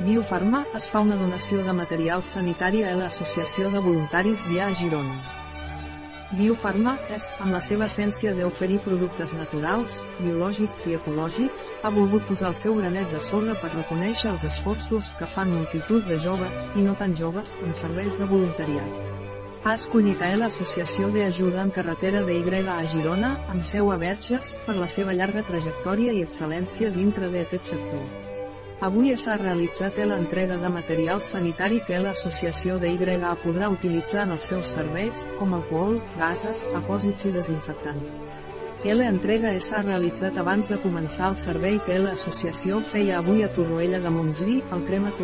Biofarma es fa una donació de material sanitari a l'Associació de Voluntaris Via a Girona. Biofarma és, amb la seva essència d'oferir productes naturals, biològics i ecològics, ha volgut posar el seu granet de sorra per reconèixer els esforços que fan multitud de joves, i no tan joves, en serveis de voluntariat. Ha escollit a l'Associació d'Ajuda en Carretera de Y a Girona, amb seu a Verges, per la seva llarga trajectòria i excel·lència dintre d'aquest sector. Avui s'ha realitzat l'entrega de material sanitari que l'associació de podrà utilitzar en els seus serveis, com alcohol, gases, apòsits i desinfectants. L'entrega s'ha realitzat abans de començar el servei que l'associació feia avui a Torroella de Montgrí, al Crema.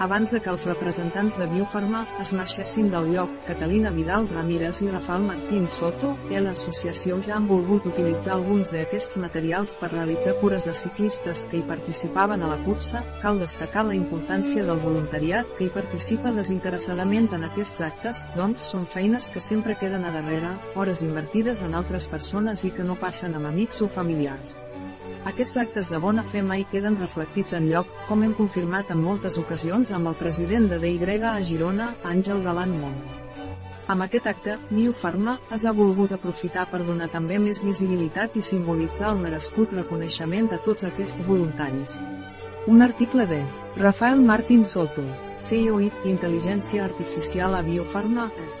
Abans de que els representants de Biofarma es marxessin del lloc, Catalina Vidal Ramírez i Rafael Martín Soto, i l'associació ja han volgut utilitzar alguns d'aquests materials per realitzar cures de ciclistes que hi participaven a la cursa, cal destacar la importància del voluntariat que hi participa desinteressadament en aquests actes, doncs són feines que sempre queden a darrere, hores invertides en altres persones i que no passen amb amics o familiars. Aquests actes de bona fe mai queden reflectits en lloc, com hem confirmat en moltes ocasions amb el president de DY a Girona, Àngel Galant Mont. Amb aquest acte, New Pharma es ha volgut aprofitar per donar també més visibilitat i simbolitzar el merescut reconeixement de tots aquests voluntaris. Un article de Rafael Martín Soto, CEO i Intel·ligència Artificial a Biofarma, és